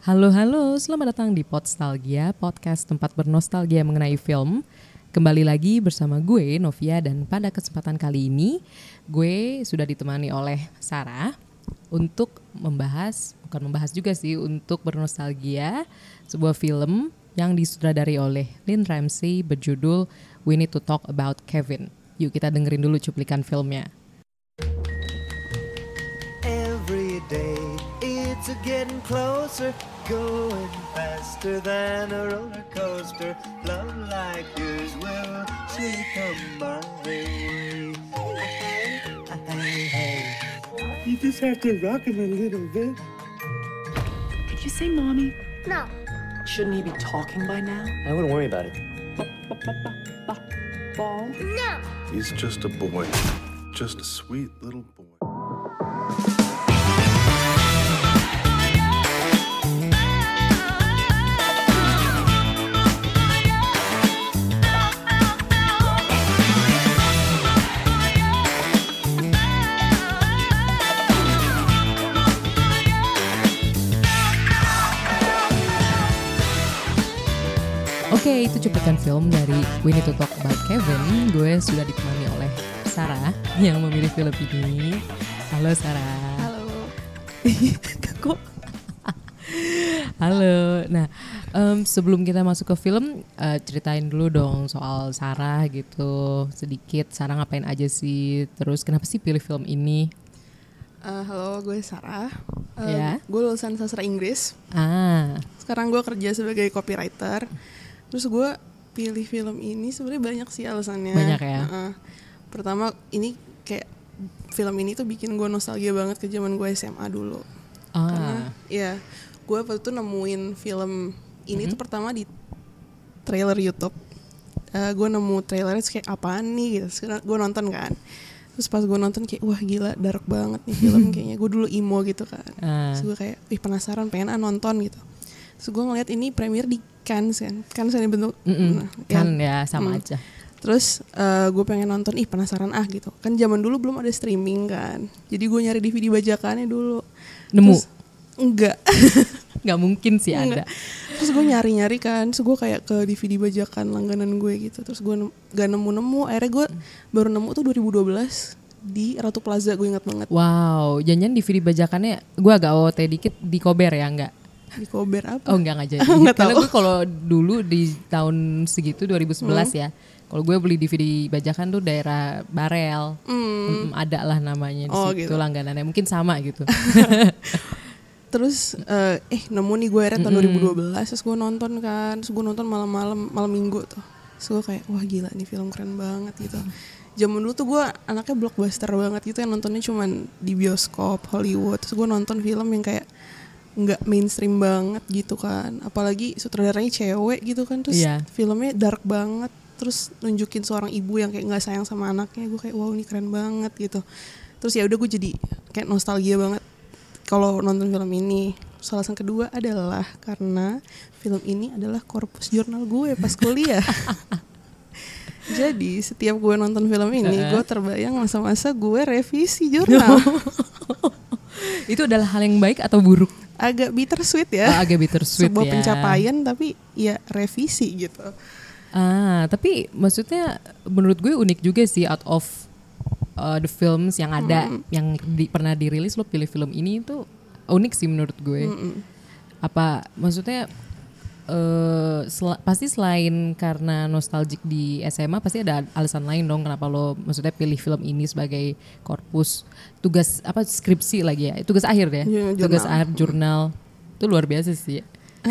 Halo halo, selamat datang di Podstalgia, podcast tempat bernostalgia mengenai film. Kembali lagi bersama gue Novia dan pada kesempatan kali ini gue sudah ditemani oleh Sarah untuk membahas, bukan membahas juga sih, untuk bernostalgia sebuah film yang disutradari oleh Lynn Ramsey berjudul We Need to Talk About Kevin. Yuk kita dengerin dulu cuplikan filmnya. Closer, going faster than a roller coaster. Love like yours will surely come my way. Hey, hey. You just have to rock him a little bit. Did you say mommy? No. Shouldn't he be talking by now? I wouldn't worry about it. Ball? No. He's just a boy. Just a sweet little boy. Itu cuplikan film dari We Need to Talk About Kevin. Gue sudah ditemani oleh Sarah yang memilih film ini. Halo Sarah. Halo. Kok? Halo. Nah, em, sebelum kita masuk ke film, eh, ceritain dulu dong soal Sarah gitu. Sedikit, Sarah ngapain aja sih? Terus kenapa sih pilih film ini? Eh, halo, gue Sarah. Eh, Ya. Gue lulusan sastra Inggris. Ah, Sekarang gue kerja sebagai copywriter. Terus gue pilih film ini sebenarnya banyak sih alasannya. Banyak ya? Heeh. Pertama ini kayak film ini tuh bikin gue nostalgia banget ke zaman gue SMA dulu. ah, Karena ya gue waktu itu nemuin film ini tuh pertama di trailer YouTube. Eh, gue nemu trailernya kayak apaan nih gitu. Gue nonton kan. Terus pas gue nonton kayak wah gila dark banget nih film kayaknya. Gue dulu emo gitu kan. ah. Terus gue kayak ih penasaran pengen ah nonton gitu. Terus gue ngeliat ini premier di Cannes kan. Cannes yang bentuk Mm-mm. nah, kan ya. ya sama Hmm. aja. Terus gue pengen nonton ih penasaran ah gitu. Kan zaman dulu belum ada streaming kan. Jadi gue nyari DVD bajakannya dulu. Nemu? Terus, enggak. Nggak mungkin sih ada. Enggak. Terus gue nyari-nyari kan, terus gue kayak ke DVD bajakan langganan gue gitu. Terus gue nem- gak nemu-nemu, akhirnya gue baru nemu tuh 2012 di Ratu Plaza, gue ingat banget. Wow, janjian DVD bajakannya gue agak OT dikit di Kober ya enggak? Di Kober apa? Oh enggak enggak jadi. Nggak Karena gue kalau dulu di tahun segitu 2011 ya. Kalau gue beli DVD bajakan tuh daerah Barel. Mm, ada lah namanya di Oh, situ gitu. langganannya. Mungkin sama gitu. Terus eh, eh nemu nih gue akhirnya tahun 2012 terus gue nonton kan terus gue nonton malam-malam malam minggu tuh terus gue kayak wah gila nih film keren banget gitu zaman dulu tuh gue anaknya blockbuster banget gitu yang nontonnya cuman di bioskop Hollywood terus gue nonton film yang kayak nggak mainstream banget gitu kan apalagi sutradaranya cewek gitu kan terus Iya. filmnya dark banget terus nunjukin seorang ibu yang kayak nggak sayang sama anaknya gue kayak wow ini keren banget gitu terus ya udah gue jadi kayak nostalgia banget kalau nonton film ini. Terus alasan kedua adalah karena film ini adalah korpus jurnal gue pas kuliah. Jadi setiap gue nonton film ini, gue terbayang masa-masa gue revisi jurnal. itu adalah hal yang baik atau buruk? Agak bittersweet Oh, ya. agak bittersweet Sebuah ya. pencapaian tapi ya revisi gitu. Ah, tapi maksudnya menurut gue unik juga sih out of uh, the films yang ada yang di- pernah dirilis lo pilih film ini itu unik sih menurut gue. Apa maksudnya eh sel- pasti selain karena nostalgic di SMA pasti ada alasan lain dong kenapa lo maksudnya pilih film ini sebagai korpus tugas apa skripsi lagi ya tugas akhir ya Iya, tugas akhir jurnal itu luar biasa sih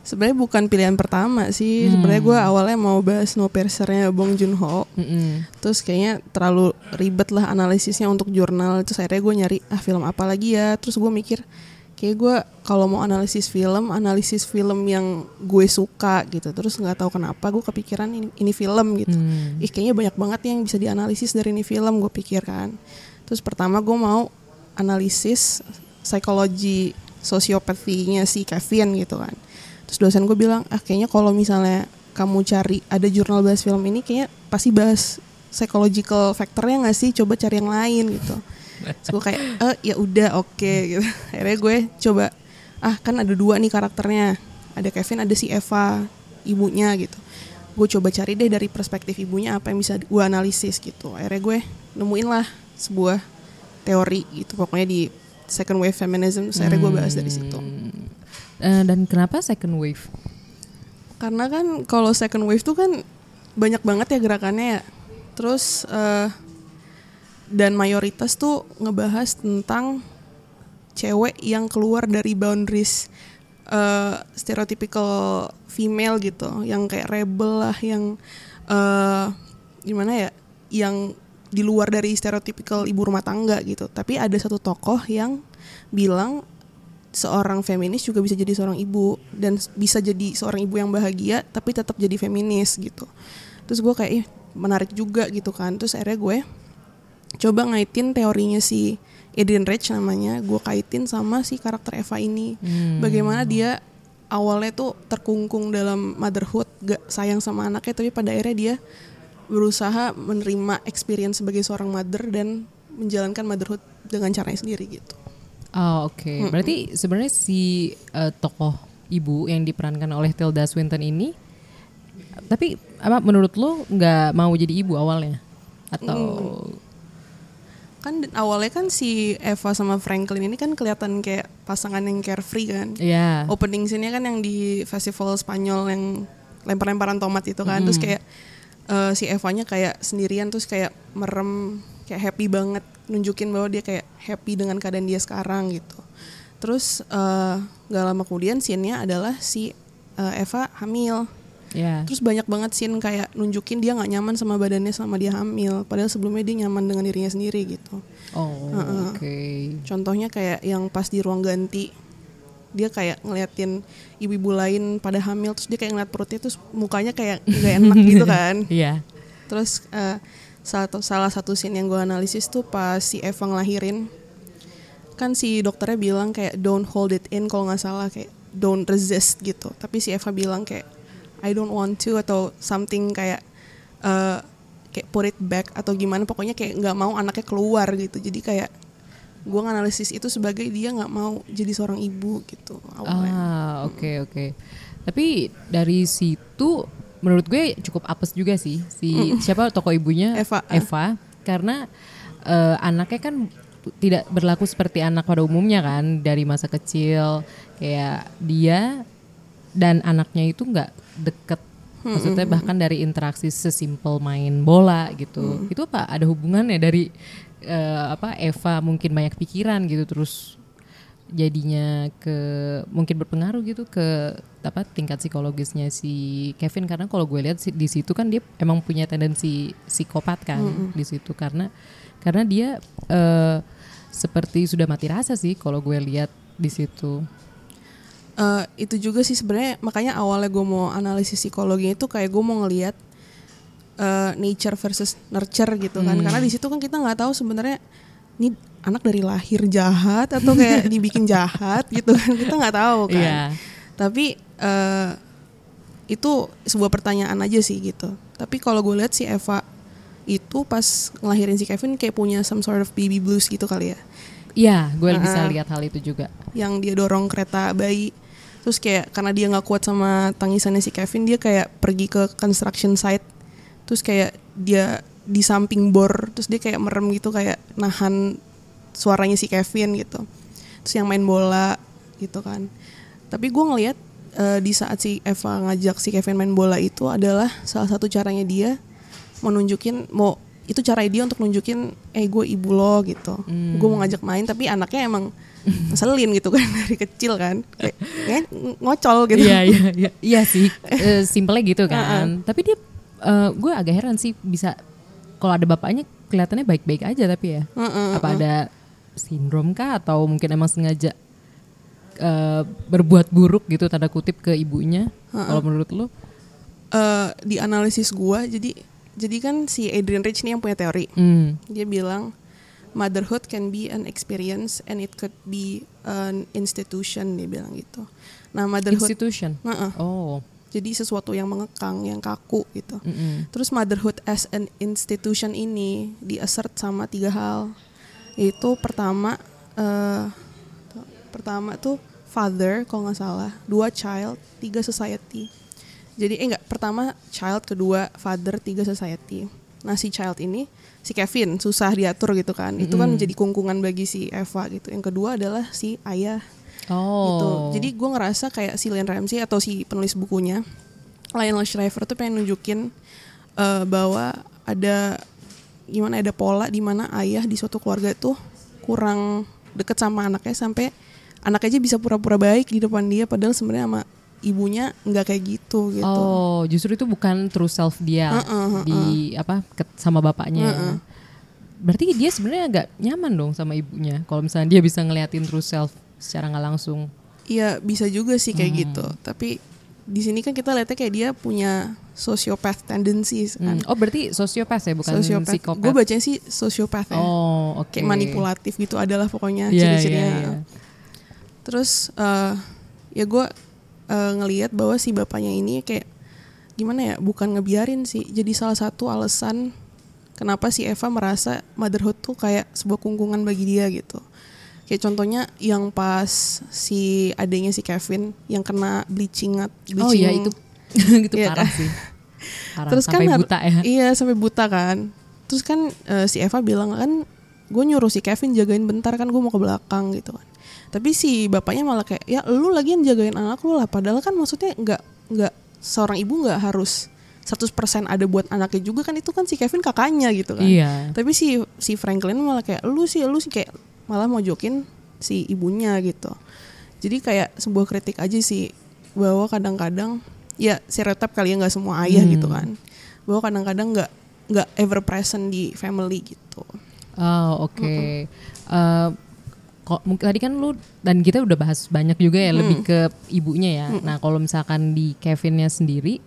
Sebenarnya bukan pilihan pertama sih. Sebenarnya gue awalnya mau bahas Snowpiercer-nya Bong Joon-ho. Mm-mm. Terus kayaknya terlalu ribet lah analisisnya untuk jurnal. Terus akhirnya gue nyari ah film apa lagi ya. Terus gue mikir kayak gue kalau mau analisis film, analisis film yang gue suka gitu. Terus nggak tahu kenapa gue kepikiran ini, ini film gitu. Hmm. Ih kayaknya banyak banget yang bisa dianalisis dari ini film gue pikir kan. Terus pertama gue mau analisis psikologi sosiopatinya si Kevin gitu kan. Terus dosen gue bilang, ah kayaknya kalau misalnya kamu cari ada jurnal bahas film ini kayaknya pasti bahas psychological factornya nggak sih? Coba cari yang lain gitu. Terus gue kayak, eh ya udah oke gitu. Akhirnya gue coba ah kan ada dua nih karakternya. Ada Kevin ada si Eva ibunya gitu. Gue coba cari deh dari perspektif ibunya apa yang bisa gue analisis gitu. Akhirnya gue nemuin lah sebuah teori gitu. Pokoknya di second wave feminism terus akhirnya gue bahas dari situ. Eh, dan kenapa second wave? karena kan kalau second wave tuh kan banyak banget ya gerakannya ya. Terus eh, dan mayoritas tuh ngebahas tentang cewek yang keluar dari boundaries eh, stereotypical female gitu yang kayak rebel lah yang eh, gimana ya yang di luar dari stereotypical ibu rumah tangga gitu. Tapi ada satu tokoh yang bilang seorang feminis juga bisa jadi seorang ibu dan bisa jadi seorang ibu yang bahagia tapi tetap jadi feminis gitu. Terus gue kayak menarik juga gitu kan. Terus akhirnya gue coba ngaitin teorinya si Adrian Rich namanya gue kaitin sama si karakter Eva ini. Bagaimana dia awalnya tuh terkungkung dalam motherhood gak sayang sama anaknya tapi pada akhirnya dia berusaha menerima experience sebagai seorang mother dan menjalankan motherhood dengan caranya sendiri gitu. Oh oke, berarti sebenarnya si eh, tokoh ibu yang diperankan oleh Tilda Swinton ini, tapi apa menurut lo nggak mau jadi ibu awalnya? Atau kan awalnya kan si Eva sama Franklin ini kan kelihatan kayak pasangan yang carefree kan. ya? Opening scene-nya kan yang di festival Spanyol yang lempar-lemparan tomat itu kan. Terus kayak eh, si Evanya kayak sendirian terus kayak merem kayak happy banget nunjukin bahwa dia kayak happy dengan keadaan dia sekarang gitu. Terus eh, gak lama kemudian scene-nya adalah si eh, Eva hamil. Ya. Terus banyak banget scene kayak nunjukin dia nggak nyaman sama badannya selama dia hamil. Padahal sebelumnya dia nyaman dengan dirinya sendiri gitu. Oh oke. Contohnya kayak yang pas di ruang ganti dia kayak ngeliatin ibu-ibu lain pada hamil terus dia kayak ngeliat perutnya terus mukanya kayak nggak enak gitu kan. Iya. Terus eh, satu salah satu scene yang gue analisis tuh pas si Eva ngelahirin kan si dokternya bilang kayak don't hold it in kalau nggak salah kayak don't resist gitu. Tapi si Eva bilang kayak I don't want to atau something kayak eh, kayak put it back atau gimana pokoknya kayak nggak mau anaknya keluar gitu. Jadi kayak gue nganalisis itu sebagai dia nggak mau jadi seorang ibu gitu awalnya. Ah oke oke. Tapi dari situ menurut gue cukup apes juga sih si siapa tokoh ibunya Eva. Eva karena eh, anaknya kan tidak berlaku seperti anak pada umumnya kan dari masa kecil kayak dia dan anaknya itu nggak deket. Maksudnya bahkan dari interaksi sesimpel main bola gitu. Itu apa? Ada hubungannya dari eh, apa Eva mungkin banyak pikiran gitu terus jadinya ke mungkin berpengaruh gitu ke apa tingkat psikologisnya si Kevin. Karena kalau gue lihat di situ kan dia emang punya tendensi psikopat kan di situ. Karena karena dia eh, seperti sudah mati rasa sih kalau gue lihat di situ. Eh, itu juga sih sebenarnya makanya awalnya gue mau analisis psikologi itu kayak gue mau ngelihat eh, nature versus nurture gitu kan. Karena di situ kan kita nggak tahu sebenarnya ini anak dari lahir jahat atau kayak dibikin jahat gitu kan. Kita nggak tahu kan. Iya. tapi eh, itu sebuah pertanyaan aja sih gitu. Tapi kalau gue lihat si Eva itu pas ngelahirin si Kevin kayak punya some sort of baby blues gitu kali ya. Iya, gue bisa lihat hal itu juga. yang dia dorong kereta bayi terus kayak karena dia nggak kuat sama tangisannya si Kevin dia kayak pergi ke construction site. Terus kayak dia di samping bor terus dia kayak merem gitu kayak nahan suaranya si Kevin gitu. Terus yang main bola gitu kan. Tapi gue ngelihat eh, di saat si Eva ngajak si Kevin main bola itu adalah salah satu caranya dia mau nunjukin mau itu cara dia untuk nunjukin eh gue ibu lo gitu. Gue mau ngajak main tapi anaknya emang ngeselin gitu kan dari kecil kan kayak, ngocol gitu Iya iya iya iya sih Eh, simpelnya gitu kan. Tapi dia eh, gue agak heran sih bisa kalau ada bapaknya kelihatannya baik-baik aja tapi ya. Apa ada sindrom kah atau mungkin emang sengaja eh, berbuat buruk gitu tanda kutip ke ibunya? Kalau menurut lo? Eh, di analisis gue jadi jadi kan si Adrian Rich nih yang punya teori Hmm. dia bilang motherhood can be an experience and it could be an institution dia bilang gitu nah motherhood Institution. Heeh. Oh. jadi sesuatu yang mengekang yang kaku gitu Mm-mm. Terus motherhood as an institution ini diassert sama tiga hal. Yaitu pertama tuh, pertama tuh father kalau nggak salah, dua child, tiga society. Jadi eh enggak, pertama child, kedua father, tiga society. Nah si child ini si Kevin susah diatur gitu kan. Itu kan menjadi kungkungan bagi si Eva gitu. Yang kedua adalah si ayah Oh. gitu. Jadi gue ngerasa kayak si Lynn Ramsey atau si penulis bukunya Lionel Shriver tuh pengen nunjukin eh, bahwa ada gimana ada pola di mana ayah di suatu keluarga tuh kurang deket sama anaknya sampai anak aja bisa pura-pura baik di depan dia padahal sebenarnya sama ibunya nggak kayak gitu gitu. Oh, justru itu bukan true self dia Heeh, di apa ke- sama bapaknya. Berarti dia sebenarnya agak nyaman dong sama ibunya. Kalau misalnya dia bisa ngeliatin true self secara nggak langsung. Iya bisa juga sih kayak Hmm. gitu. Tapi di sini kan kita lihatnya kayak dia punya sociopath tendencies kan. Hmm. Oh, berarti sosiopat ya, bukan Sociopath. psikopat. Gue bacanya sih sociopath ya. Oh, oke. Kayak manipulatif gitu adalah pokoknya Iya, ciri-cirinya. iya, iya. Terus eh, ya gue eh, ngelihat bahwa si bapaknya ini kayak gimana ya, bukan ngebiarin sih. Jadi salah satu alasan kenapa si Eva merasa motherhood tuh kayak sebuah kungkungan bagi dia gitu. Kayak contohnya yang pas si adanya si Kevin yang kena bleaching bleaching Oh iya itu itu Iya parah kan? sih. Parah Terus sampai kan buta ya. Iya sampai buta kan. Terus kan eh, si Eva bilang kan gue nyuruh si Kevin jagain bentar kan gue mau ke belakang gitu kan. Tapi si bapaknya malah kayak ya lu lagi yang jagain anak lu lah. Padahal kan maksudnya nggak nggak seorang ibu nggak harus 100% ada buat anaknya juga kan itu kan si Kevin kakaknya gitu kan. Iya. Tapi si si Franklin malah kayak lu sih lu sih kayak malah mau jokin si ibunya gitu. Jadi kayak sebuah kritik aja sih bahwa kadang-kadang ya stereotip kali ya nggak semua ayah Hmm. gitu kan. Bahwa kadang-kadang nggak nggak ever present di family gitu. Oh oke. Eh, kok mungkin tadi kan lu dan kita udah bahas banyak juga ya lebih ke ibunya ya. Nah kalau misalkan di Kevinnya sendiri,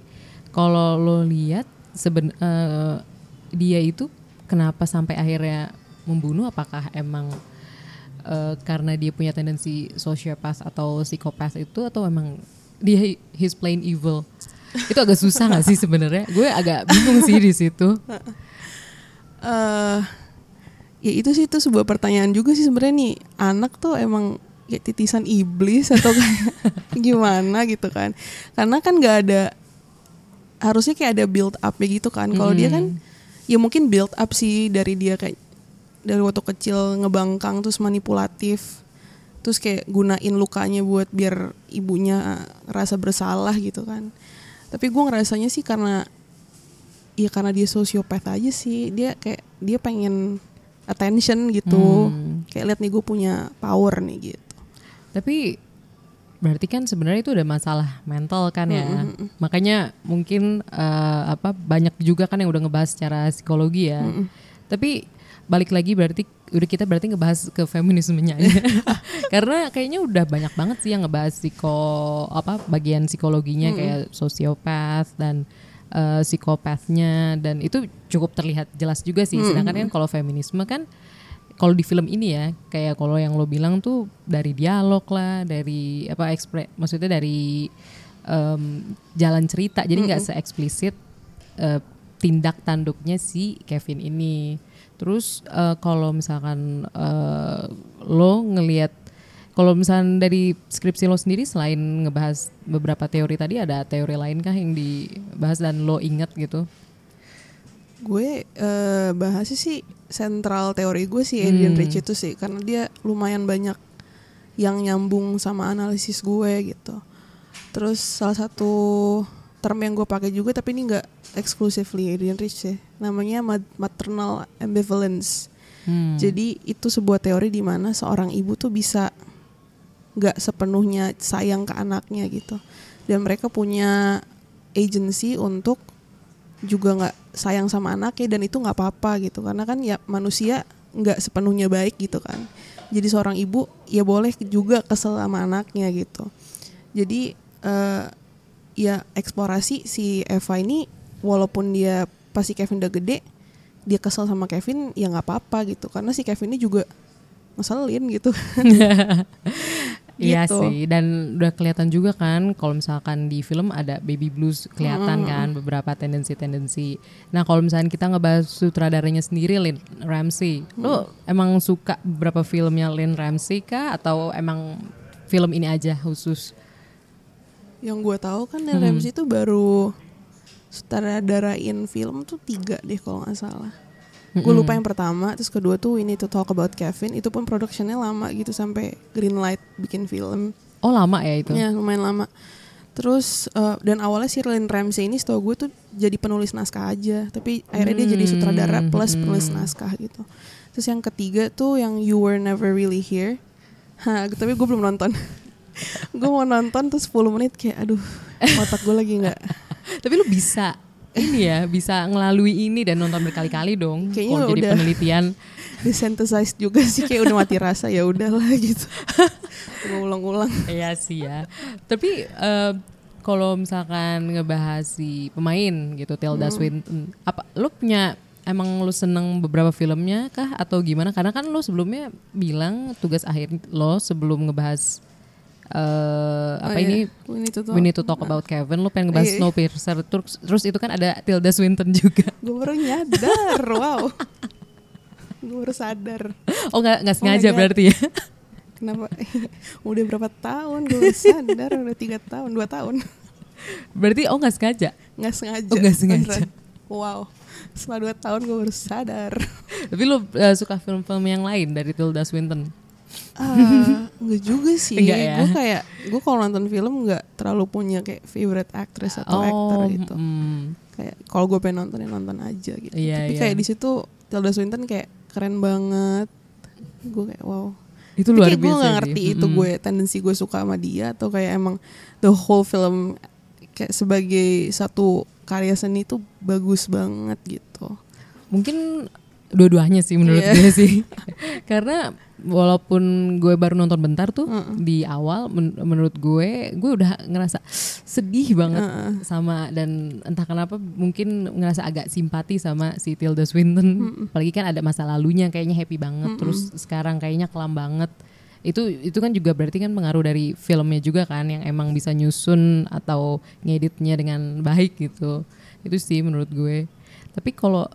kalau lo lihat seben eh, dia itu kenapa sampai akhirnya membunuh? Apakah emang eh, karena dia punya tendensi sociopath atau psikopat itu atau emang dia his plain evil? itu agak susah gak sih sebenarnya? Gue agak bingung sih di situ. eh ya itu sih itu sebuah pertanyaan juga sih sebenarnya nih. Anak tuh emang kayak titisan iblis atau kayak gimana gitu kan. Karena kan nggak ada harusnya kayak ada build up ya gitu kan. Kalau dia kan ya mungkin build up sih dari dia kayak dari waktu kecil ngebangkang terus manipulatif terus kayak gunain lukanya buat biar ibunya rasa bersalah gitu kan. Tapi gue ngerasanya sih karena ya karena dia sosiopath aja sih. Dia kayak dia pengen attention gitu Hmm. kayak lihat nih gue punya power nih gitu Tapi berarti kan sebenarnya itu udah masalah mental kan ya. Makanya mungkin eh, apa banyak juga kan yang udah ngebahas secara psikologi ya. Tapi balik lagi berarti udah kita berarti ngebahas ke feminismenya ya. Karena kayaknya udah banyak banget sih yang ngebahas psiko apa bagian psikologinya kayak sosiopath dan eh, psikopatnya dan itu cukup terlihat jelas juga sih. Sedangkan kan kalau feminisme kan kalau di film ini ya kayak kalau yang lo bilang tuh dari dialog lah dari apa ekspre maksudnya dari em, jalan cerita. Jadi nggak se-eksplisit eh, tindak tanduknya si Kevin ini. Terus eh, kalau misalkan eh, lo ngelihat kalau misalkan dari skripsi lo sendiri selain ngebahas beberapa teori tadi ada teori lain kah yang dibahas dan lo ingat gitu? Gue eh, bahasnya sih sentral teori gue sih Adrian Hmm. Rich itu sih. Karena dia lumayan banyak yang nyambung sama analisis gue gitu. Terus salah satu term yang gue pakai juga tapi ini nggak exclusively Adrian Rich sih. Namanya ma- maternal ambivalence. Hmm. Jadi itu sebuah teori di mana seorang ibu tuh bisa nggak sepenuhnya sayang ke anaknya gitu, dan mereka punya agency untuk juga nggak sayang sama anaknya dan itu nggak apa-apa gitu karena kan ya manusia nggak sepenuhnya baik gitu kan. Jadi seorang ibu ya boleh juga kesel sama anaknya gitu. Jadi eh, ya eksplorasi si Eva ini walaupun dia pasti Kevin udah gede dia kesel sama Kevin ya nggak apa-apa gitu karena si Kevin ini juga ngeselin gitu Iya Gitu. sih, dan udah kelihatan juga kan kalau misalkan di film ada baby blues kelihatan kan beberapa tendensi-tendensi. Nah kalau misalkan kita ngebahas sutradaranya sendiri Lin Ramsey, lo emang suka beberapa filmnya Lin Ramsey kah atau emang film ini aja khusus? Yang gue tahu kan Hmm. Neil Ramsey itu baru sutradarain film tuh tiga deh kalau nggak salah. Gue Mm-mm. lupa yang pertama, terus kedua tuh Need to Talk About Kevin. Itu pun productionnya lama gitu sampai Greenlight bikin film. Oh lama ya itu? Ya lumayan lama. Terus eh, dan awalnya si Lynn Ramsey ini setahu gue tuh jadi penulis naskah aja, tapi akhirnya dia jadi sutradara Hmm, plus hmm. penulis naskah gitu. Terus yang ketiga tuh yang You Were Never Really Here. Hah, tapi gue belum nonton. gue mau nonton terus 10 menit kayak aduh otak gue lagi nggak Tapi lu bisa ini ya, bisa ngelalui ini dan nonton berkali-kali dong. Kayaknya Kalau jadi udah. penelitian. desensitize juga sih kayak udah mati rasa ya udahlah gitu. ulang-ulang. Iya sih ya. Tapi eh, kalau misalkan ngebahas si pemain gitu Tilda Hmm. Swinton, apa lu punya emang lu seneng beberapa filmnya kah atau gimana? Karena kan lu sebelumnya bilang tugas akhir lo sebelum ngebahas eh apa Oh, iya. ini We need to talk. We Need to Talk About Kevin, lu pengen ngebahas Iya. Snowpiercer terus, terus itu kan ada Tilda Swinton juga. Gue baru nyadar, wow. gue baru sadar. Oh nggak nggak my sengaja God. berarti ya? Kenapa? udah berapa tahun gue sadar, udah tiga tahun, dua tahun. Berarti oh nggak sengaja. Nggak sengaja. Oh, nggak sengaja. Wow. Setelah dua tahun gue baru sadar. Tapi lu eh, suka film-film yang lain dari Tilda Swinton? Ah, enggak juga sih. Enggak ya? Gue kayak gue kalau nonton film nggak terlalu punya kayak favorite actress atau actor gitu. mm. Kayak kalau gue pengen nonton ya nonton aja gitu. Iya, Tapi iya. kayak di situ Tilda Swinton kayak keren banget. Gue kayak wow. itu Tapi luar kayak gue biasa gak sih. ngerti itu Mm-mm. gue tendensi gue suka sama dia atau kayak emang the whole film kayak sebagai satu karya seni tuh bagus banget gitu. mungkin dua-duanya sih menurut Iya. gue sih. Karena walaupun gue baru nonton bentar tuh Mm-mm. di awal men- menurut gue gue udah ngerasa sedih banget Mm-mm. sama dan entah kenapa mungkin ngerasa agak simpati sama si Tilda Swinton. Apalagi kan ada masa lalunya kayaknya happy banget. Terus sekarang kayaknya kelam banget. Itu itu kan juga berarti kan pengaruh dari filmnya juga kan yang emang bisa nyusun atau ngeditnya dengan baik gitu. Itu sih menurut gue. Tapi kalau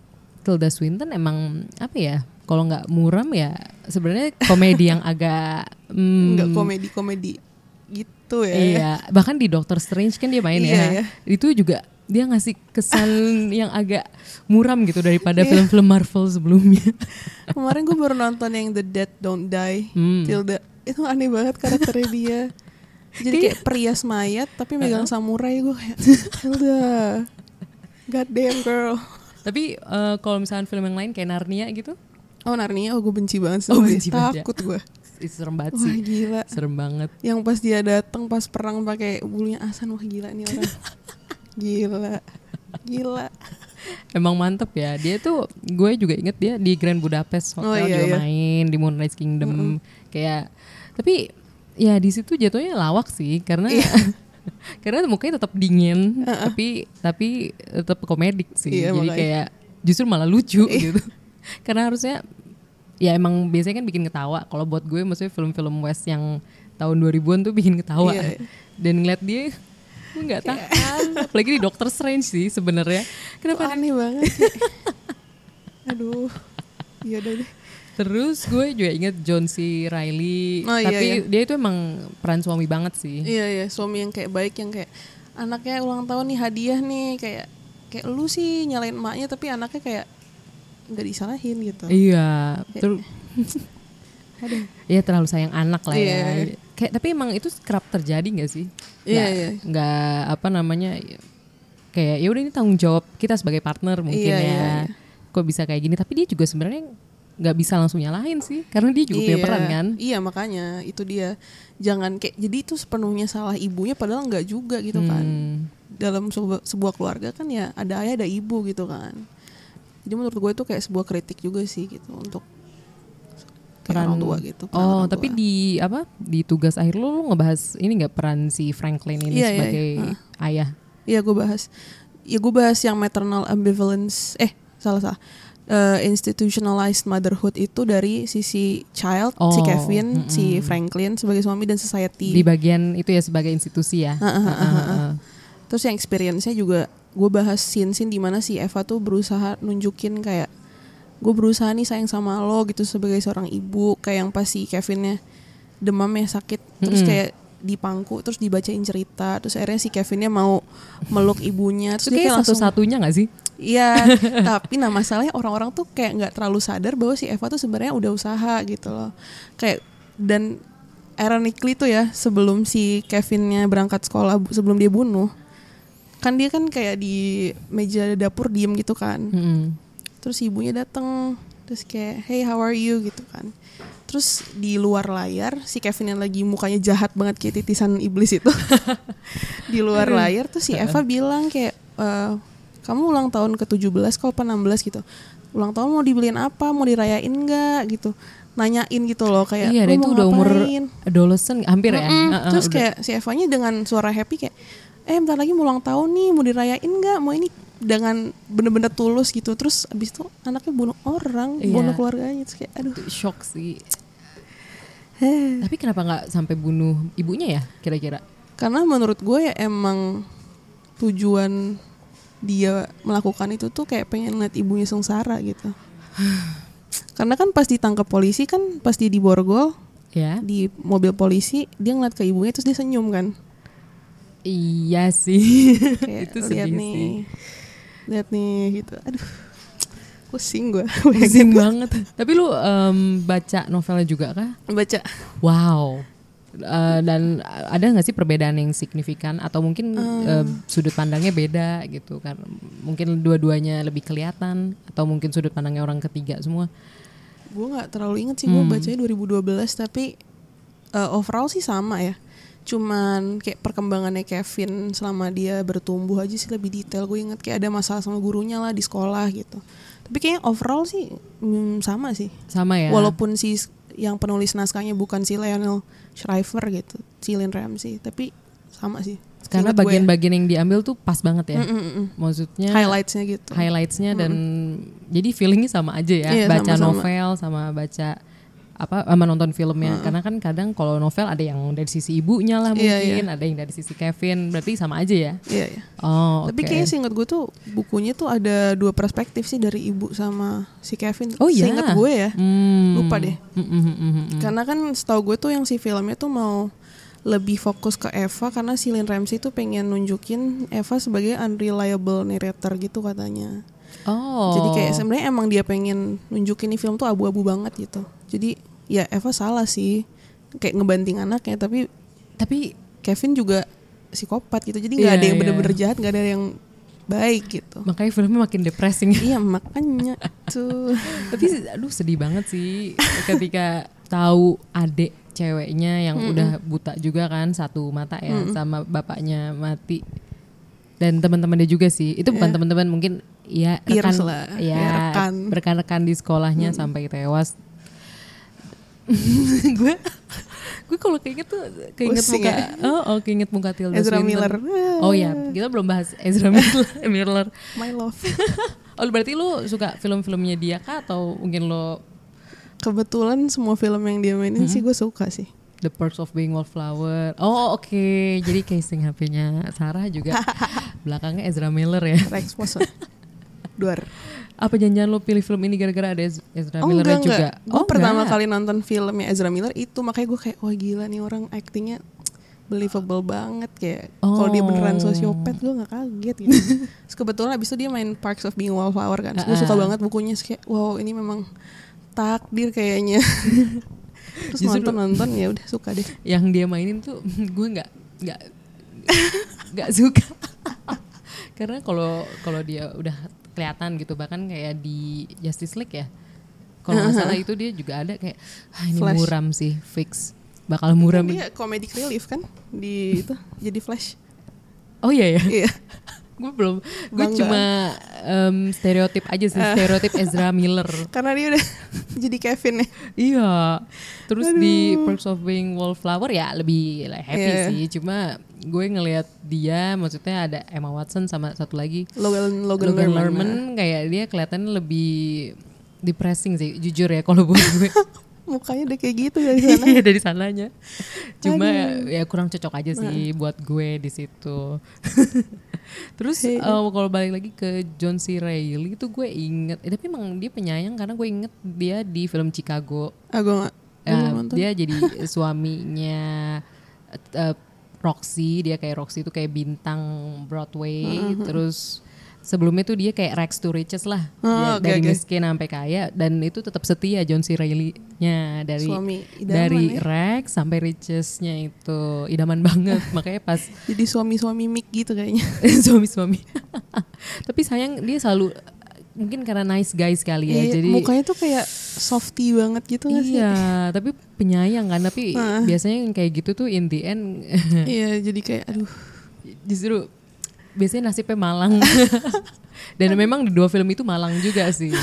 Tilda Swinton emang apa ya kalau nggak muram ya sebenarnya komedi yang agak hmm, Enggak komedi-komedi gitu ya. Iya, bahkan di Doctor Strange kan dia main Iya, ya. iya. Itu juga dia ngasih kesan yang agak muram gitu daripada Iya. film-film Marvel sebelumnya. Kemarin gue baru nonton yang The Dead Don't Die. Hmm. Tilda itu aneh banget karakternya dia. Jadi kayak perias mayat tapi megang samurai gue kayak Tilda. God damn girl. Tapi eh, kalau misalnya film yang lain kayak Narnia gitu, Oh Narnia, oh gue benci banget Oh, sama dia. benci banget ya. Takut gue. itu serem banget Wah sih. gila. Serem banget. Yang pas dia datang pas perang pakai bulunya Asan, wah gila nih orang. gila. Gila. Emang mantep ya. Dia tuh gue juga inget dia di Grand Budapest Hotel Oh, iya, juga iya. main di Moonrise Kingdom kayak tapi ya di situ jatuhnya lawak sih karena Iya. karena mukanya tetap dingin tapi tapi tetap komedik sih. Iya, Jadi makanya. kayak justru malah lucu Iya. gitu. karena harusnya ya emang biasanya kan bikin ketawa. Kalau buat gue maksudnya film-film West yang tahun 2000-an tuh bikin ketawa. Iya, iya. Dan ngeliat dia gue nggak tahan. Apalagi di Doctor Strange sih sebenarnya. Kenapa aneh banget sih. Aduh. Iya udah deh. Terus gue juga inget John C. Reilly, Oh, iya, tapi iya. dia itu emang peran suami banget sih. Iya iya, suami yang kayak baik yang kayak anaknya ulang tahun nih hadiah nih kayak kayak lu sih nyalain emaknya tapi anaknya kayak nggak disalahin gitu. Iya, terus Iya terlalu sayang anak lah ya. Iya. Kayak tapi emang itu kerap terjadi nggak sih? Iya, Nggak- iya. Nggak apa namanya? Kayak ya udah ini tanggung jawab kita sebagai partner mungkin Iya, ya. iya, iya. Kok bisa kayak gini? Tapi dia juga sebenarnya nggak bisa langsung nyalahin sih, karena dia juga punya peran kan. Iya makanya itu dia jangan kayak jadi itu sepenuhnya salah ibunya padahal nggak juga gitu kan. Hmm. Dalam sebuah, sebuah keluarga kan ya ada ayah ada ibu gitu kan. Jadi menurut gue itu kayak sebuah kritik juga sih gitu untuk kayak orang tua gitu. peran Oh, orang tapi tua. di apa? Di tugas akhir lu, lu ngebahas ini nggak peran si Franklin ini Iya, iya, sebagai iya. ayah? Iya gue bahas. Ya gue bahas yang maternal ambivalence. Eh salah salah. Eh, institutionalized motherhood itu dari sisi child, si Oh, Kevin, mm-mm. si Franklin sebagai suami dan society. Di bagian itu ya sebagai institusi ya. Heeh, heeh, Heeh, heeh. heeh. Terus yang experience-nya juga gue bahas scene-scene di mana si Eva tuh berusaha nunjukin kayak gue berusaha nih sayang sama lo gitu sebagai seorang ibu kayak yang pas si Kevinnya demamnya sakit terus kayak dipangku terus dibacain cerita terus akhirnya si Kevinnya mau meluk ibunya terus Itu kayak satu-satunya gak sih? Iya, tapi nah masalahnya orang-orang tuh kayak nggak terlalu sadar bahwa si Eva tuh sebenarnya udah usaha gitu loh. Kayak dan ironically tuh ya sebelum si Kevinnya berangkat sekolah sebelum dia bunuh, kan dia kan kayak di meja dapur diem gitu kan. Mm-mm. Terus ibunya datang terus kayak hey how are you gitu kan. Terus di luar layar si Kevin yang lagi mukanya jahat banget kayak titisan iblis itu. di luar layar tuh si Eva bilang kayak "Eh, kamu ulang tahun ke-17 kalau apa 16 gitu. Ulang tahun mau dibeliin apa? Mau dirayain enggak gitu. Nanyain gitu loh kayak iya, "Lu dan itu udah umur ngapain?" adolescent hampir ya. Mm-mm. Heeh, Terus udah. kayak si Evanya dengan suara happy kayak eh bentar lagi mau ulang tahun nih mau dirayain nggak mau ini dengan bener-bener tulus gitu terus abis itu anaknya bunuh orang Iya. bunuh keluarganya terus kayak aduh shock sih. Tapi kenapa nggak sampai bunuh ibunya ya kira-kira? karena menurut gue ya emang tujuan dia melakukan itu tuh kayak pengen lihat ibunya sengsara gitu karena kan pas ditangkap polisi kan pas dia di borgol Ya. di mobil polisi dia ngeliat ke ibunya terus dia senyum kan Iya sih. kayak itu lihat nih sih. lihat nih gitu aduh pusing gue Pusing banget. Tapi lu em, baca novelnya juga kah? baca Wow. Eh, dan ada nggak sih perbedaan yang signifikan? Atau mungkin eh, sudut pandangnya beda gitu kan? Mungkin dua-duanya lebih kelihatan atau mungkin sudut pandangnya orang ketiga semua. gue nggak terlalu inget sih gue bacanya 2012 tapi uh, overall sih sama ya. Cuman kayak perkembangannya Kevin selama dia bertumbuh aja sih lebih detail. Gue inget kayak ada masalah sama gurunya lah di sekolah gitu. Tapi kayaknya overall sih mm, sama sih. Sama ya. walaupun si yang penulis naskahnya bukan si Lionel Shriver gitu si Lynn Ramsey tapi sama sih Karena ya. bagian-bagian yang diambil tuh pas banget ya. Mm, mm, mm. Maksudnya highlightsnya gitu highlightsnya dan jadi feelingnya sama aja ya. Iya, baca sama-sama. novel sama baca apa sama nonton filmnya. Karena kan kadang kalau novel ada yang dari sisi ibunya lah Iya, mungkin, ada yang dari sisi Kevin. Berarti sama aja ya. iya iya Oh, Tapi oke. kayaknya seingat gue tuh bukunya tuh ada dua perspektif sih dari ibu sama si Kevin. Oh iya. Seingat gue ya. Hmm. Lupa deh. Mm, mm, mm. Karena kan setahu gue tuh yang si filmnya tuh mau lebih fokus ke Eva karena si Lynn Ramsey tuh pengen nunjukin Eva sebagai unreliable narrator gitu katanya. Oh. Jadi kayak sebenarnya emang dia pengen nunjukin nih film tuh abu-abu banget gitu. Jadi ya Eva salah sih kayak ngebanting anaknya tapi tapi Kevin juga psikopat gitu. Jadi nggak Iya, ada yang iya. bener-bener jahat, nggak ada yang baik gitu. makanya filmnya makin depressing. iya makanya tuh. tapi aduh sedih banget sih ketika tahu adik ceweknya yang udah buta juga kan satu mata ya sama bapaknya mati dan teman-teman dia juga sih itu bukan teman-teman mungkin ya rekan lah, ya, ya, rekan. rekan-rekan di sekolahnya sampai tewas gue gue kalau keinget tuh keinget muka ya? oh, oh keinget muka Tilda Ezra Swinton. Miller. oh ya kita belum bahas Ezra Miller, Miller. My love. oh berarti lu suka film-filmnya dia kah atau mungkin lo Kebetulan semua film yang dia mainin sih gue suka sih. The Perks of Being Wallflower. Oh oke, jadi casing HP-nya Sarah juga belakangnya Ezra Miller ya. Rex Poson. Duar. Apa janjian lo pilih film ini gara-gara ada Ez- Ezra Oh Miller enggak juga? enggak. Gue oh, pertama enggak. kali nonton filmnya Ezra Miller itu makanya gue kayak wah gila nih orang actingnya believable banget kayak kalau dia beneran Oh. sosiopat gue nggak kaget gitu. Terus kebetulan abis itu dia main Parks of Being Wallflower kan. Gue suka Ah. banget bukunya kayak wow ini memang takdir kayaknya. Terus Justru- nonton nonton ya udah suka deh. Yang dia mainin tuh gue nggak nggak nggak suka. Karena kalau kalau dia udah kelihatan gitu bahkan kayak di Justice League ya. Kalau nggak salah itu dia juga ada kayak ah, ini Flash. muram sih fix bakal muram. Dia comedic relief kan di itu jadi Flash. Oh iya ya. Iya. Gue belum gue cuma em, stereotip aja sih stereotip Ezra Miller. Karena dia udah jadi Kevin ya. iya. Terus di Perks of Being Wallflower ya lebih like, happy Iya. sih. Cuma gue ngelihat dia maksudnya ada Emma Watson sama satu lagi Logan Logan, Logan Lerman. Lerman kayak dia kelihatannya lebih depressing sih jujur ya kalau buat gue Mukanya udah kayak gitu dari sana. Iya dari sananya. Cuma ya kurang cocok aja sih buat gue di situ. Terus eh, kalau balik lagi ke John C. Reilly itu gue inget, eh, tapi emang dia penyayang karena gue inget dia di film Chicago Ah gue gak. Nonton. dia jadi suaminya eh, Roxy dia kayak Roxy itu kayak bintang Broadway terus sebelumnya tuh dia kayak Rex to Riches lah Oh, Dia oke, dari oke. miskin sampai kaya dan itu tetap setia John C Reilly-nya dari Suami idaman dari ya. Rex sampai Riches-nya itu idaman banget makanya pas Jadi suami-suami Mick gitu kayaknya. suami-suami tapi sayang dia selalu mungkin karena nice guys kali ya Iya, jadi mukanya tuh kayak softy banget gitu gak sih? Iya, tapi penyayang kan. Tapi Heeh. biasanya yang kayak gitu tuh in the end Iya, jadi kayak aduh. justru biasanya nasibnya malang. Dan memang di dua film itu malang juga sih.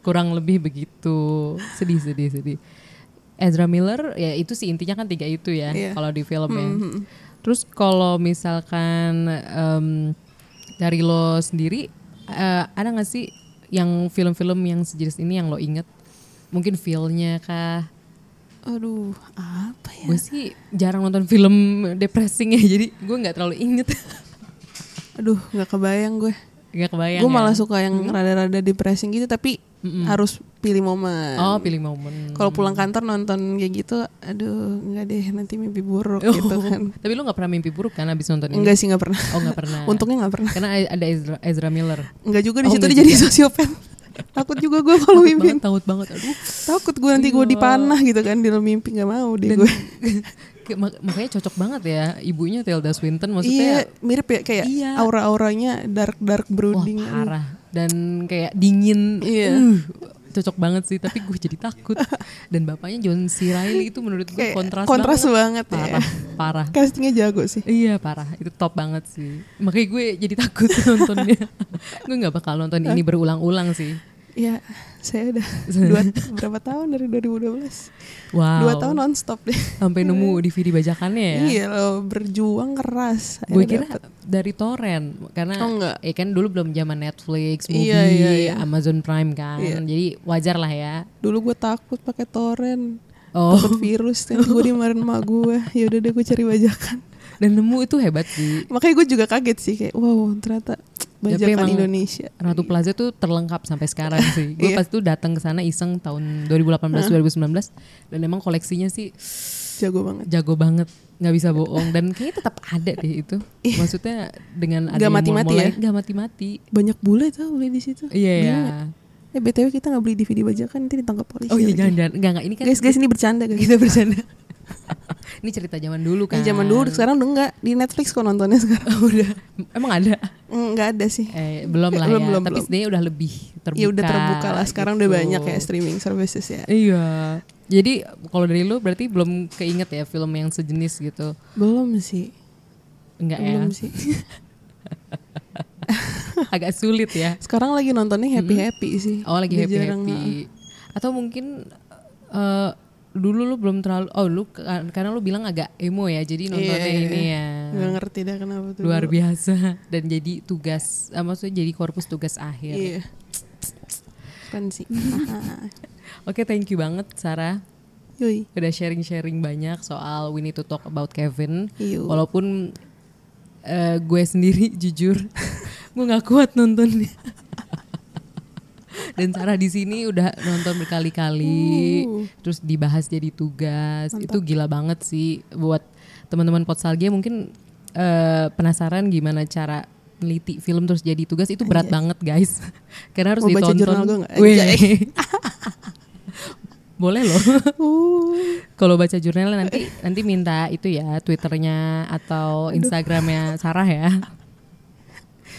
Kurang lebih begitu. Sedih, sedih, sedih. Ezra Miller ya itu sih intinya kan tiga itu ya Iya. kalau di film ya. Terus kalau misalkan em, dari lo sendiri eh, ada nggak sih yang film-film yang sejenis ini yang lo inget? Mungkin feel-nya kah? Aduh, apa ya? Gue sih jarang nonton film depressing ya, jadi gue nggak terlalu inget. Aduh, nggak kebayang gue. Gak kebayang Gue ya. malah suka yang rada-rada depressing gitu, tapi harus pilih momen. Oh pilih momen. Kalau pulang kantor nonton kayak gitu, aduh nggak deh nanti mimpi buruk Oh, gitu kan. Tapi lu gak pernah mimpi buruk kan abis nonton ini? Enggak sih nggak pernah. Oh gak pernah. Untungnya nggak pernah. Karena ada Ezra, Ezra Miller. Enggak juga di Oh, situ nggak dia jadi sosiopat. Takut juga gue kalau mimpi. banget, takut banget. Aduh. Takut gue nanti gue dipanah gitu kan di dalam mimpi nggak mau deh Dan gue. Makanya cocok banget ya ibunya Tilda Swinton Iya, maksudnya mirip ya kayak Iya. aura-auranya dark dark wah brooding. parah dan kayak dingin. Iya. Uh, cocok banget sih tapi gue jadi takut. Dan bapaknya John C. Reilly itu menurut gue kontras, kontras banget, ya. Parah, parah. Castingnya jago sih. Iya parah, itu top banget sih. Makanya gue jadi takut nontonnya. gue nggak bakal nonton ini berulang-ulang sih. Iya, saya udah dua, berapa tahun dari 2012? Wow. Dua tahun nonstop deh. Sampai nemu DVD bajakannya ya. Iya loh, berjuang keras. Gue kira dapet. dari torrent karena Oh, enggak. ya kan dulu belum zaman Netflix, Iya, movie, iya, iya. Amazon Prime kan. Iya. Jadi wajar lah ya. Dulu gue takut pakai torrent. Oh. Takut virus, nanti gue dimarahin emak gue. Ya udah deh gue cari bajakan. Dan nemu itu hebat sih. Makanya gue juga kaget sih kayak wow ternyata bajakan emang Indonesia. Ratu Plaza tuh terlengkap sampai sekarang sih. Gue Iya. pas tuh datang ke sana iseng tahun 2018 2019 dan emang koleksinya sih Jago banget. jago banget nggak bisa bohong dan kayaknya tetap ada deh itu maksudnya dengan ada Nggak mati-mati ya? nggak mati-mati Banyak bule tau beli di situ. iya ya Gila. Eh btw kita nggak beli DVD bajakan nanti ditangkap polisi. oh iya lagi. jangan jangan nggak nggak ini kan Guys guys ini bercanda guys. kita bercanda ini cerita zaman dulu kan Yang zaman dulu sekarang udah enggak di Netflix kok nontonnya sekarang. udah emang ada Enggak ada sih. eh belum lah Belum, ya belum, tapi belum. sebenarnya udah lebih terbuka Ya udah terbuka lah. Sekarang udah gitu. banyak ya streaming services ya. iya jadi kalau dari lu berarti belum keinget ya film yang sejenis gitu Belum sih. enggak ya Belum sih. agak sulit ya Sekarang lagi nontonnya happy happy sih. Oh lagi Udah happy happy. Atau mungkin eh, dulu lu belum terlalu oh lu ka- karena lu bilang agak emo ya jadi nontonnya Iya, iya, ini iya. ya Nggak ngerti dah kenapa tuh. luar dulu. biasa dan jadi tugas eh, maksudnya jadi korpus tugas akhir. Iya. Kan sih. Oke thank you banget Sarah Yoi. udah sharing-sharing banyak soal We Need to Talk About Kevin. Iya. Walaupun eh, gue sendiri jujur gue nggak kuat nontonnya. Dan Sarah di sini udah nonton berkali-kali, Uh. terus dibahas jadi tugas. Itu gila banget sih buat teman-teman Potsalgia mungkin eh, penasaran gimana cara neliti film terus jadi tugas itu berat Anjay. banget guys. Karena harus Mau baca ditonton. jurnal gue. Anjay. Boleh loh. Uh. Kalau baca jurnalnya nanti nanti minta itu ya Twitternya atau Instagramnya Sarah ya.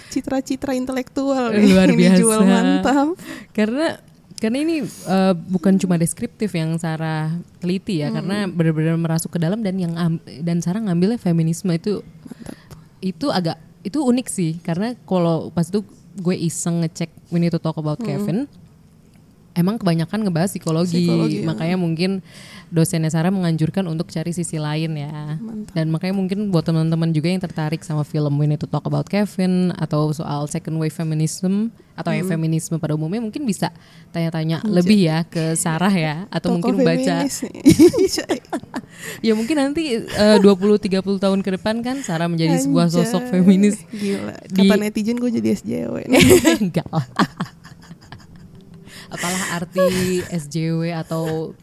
Citra-citra intelektual nih. Luar Ini biasa. jual mantap. Karena karena ini eh, bukan cuma deskriptif yang Sarah teliti ya, karena benar-benar merasuk ke dalam dan yang dan Sarah ngambilnya feminisme itu itu agak itu unik sih karena kalau pas itu gue iseng ngecek We Need to Talk About Kevin emang kebanyakan ngebahas psikologi, Psikologi, ya. makanya mungkin dosennya Sarah menganjurkan untuk cari sisi lain ya dan makanya mungkin buat teman-teman juga yang tertarik sama film We Need to Talk About Kevin atau soal second wave feminism atau Hmm. ya feminisme pada umumnya mungkin bisa tanya-tanya lebih ya ke Sarah ya atau Tokoh mungkin baca ya mungkin nanti eh, 20-30 tahun ke depan kan Sarah menjadi sebuah sosok Anjay. feminis Gila. Di- Kata netizen gue jadi SJW enggak apalah arti SJW atau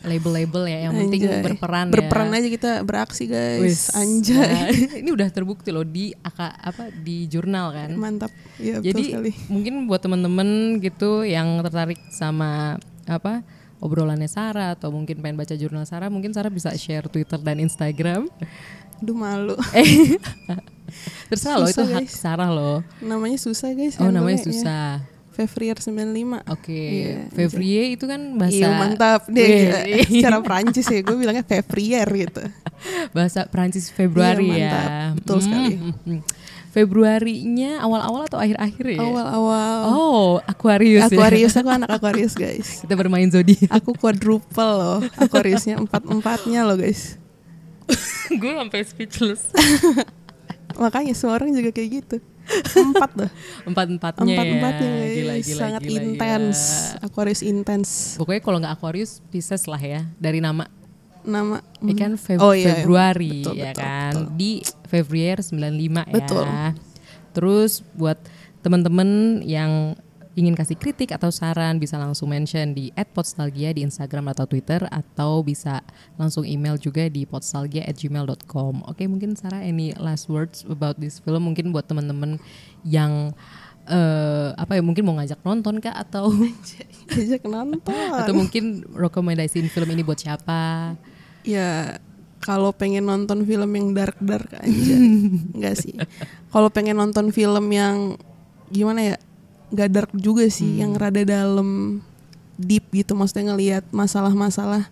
label-label ya yang penting Anjay. berperan berperan ya. aja kita beraksi guys Wis, anjay nah, ini udah terbukti loh di aka, apa di jurnal kan. mantap ya betul Jadi sekali mungkin buat temen-temen gitu yang tertarik sama apa obrolannya Sarah atau mungkin pengen baca jurnal Sarah, mungkin Sarah bisa share Twitter dan Instagram. aduh malu Eh, terserah loh itu Susah, hak. Sarah loh. namanya susah guys Oh namanya handle-nya, ya. Fevrier 95 Oke, Iya, Fevrier itu kan bahasa Iya mantap deh Wih. Secara Perancis ya Gue bilangnya Fevrier gitu bahasa Prancis Februari Iya, ya. mantap. Betul sekali. hmm. Februarinya awal-awal atau akhir-akhir ya? Awal-awal Oh, Aquarius, Aquarius ya. Aku anak Aquarius guys Kita bermain zodiak. Aku quadruple loh Aquariusnya Empat-empatnya loh guys Gue sampai speechless. Makanya semua orang juga kayak gitu Empat loh Empat-empatnya Empat-empatnya ya. guys Gila, gila, Sangat gila, intens gila. Aquarius intens Pokoknya kalau nggak Aquarius, Pisces lah ya. Dari nama. Nama Ya kan Feb- Oh, iya, iya. Februari Betul, ya betul, kan. betul. Di Februari 95 Betul. ya. Terus buat teman-teman yang ingin kasih kritik atau saran bisa langsung mention di @podstalgia di Instagram atau Twitter atau bisa langsung email juga di podstalgia@gmail.com. Oke, mungkin Sarah any last words about this film? Mungkin buat teman-teman yang eh, apa ya mungkin mau ngajak nonton kah? Atau Ajak nonton. atau mungkin rekomendasiin film ini buat siapa? Ya kalau pengen nonton film yang dark dark aja. Enggak sih. Kalau pengen nonton film yang Gimana ya Gak dark juga sih Yang rada dalam Deep gitu Maksudnya ngelihat masalah-masalah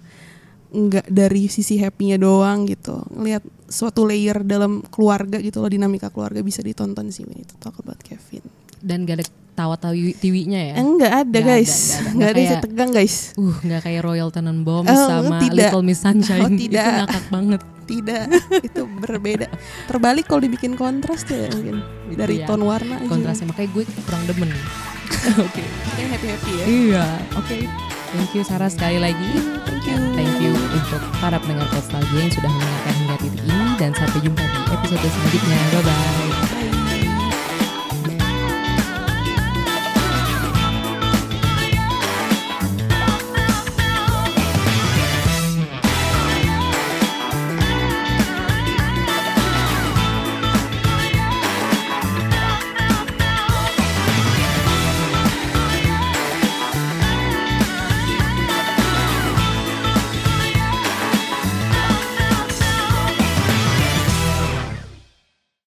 Nggak dari sisi happy-nya doang gitu. Ngelihat suatu layer dalam keluarga gitu loh Dinamika keluarga bisa ditonton sih When Itu Talk About Kevin Dan gak ada tawa-tawinya ya? Enggak ada Nggak guys ada, nggak ada. Ada saya tegang guys Uh, nggak kayak Royal Tenenbaums Oh, sama tidak. Little Miss Sunshine. Oh, tidak. Itu ngakak banget. Tidak Itu berbeda Terbalik kalau dibikin kontras tuh ya mungkin Dari Iya, tone warna aja Kontrasnya makanya gue kurang demen. Oke. Kayak happy-happy ya Iya, oke. Thank you Sarah sekali lagi. Thank you. Thank you untuk para pendengar Postalgia yang sudah mendengarkan hingga titik ini dan sampai jumpa di episode selanjutnya. Bye bye. Bye.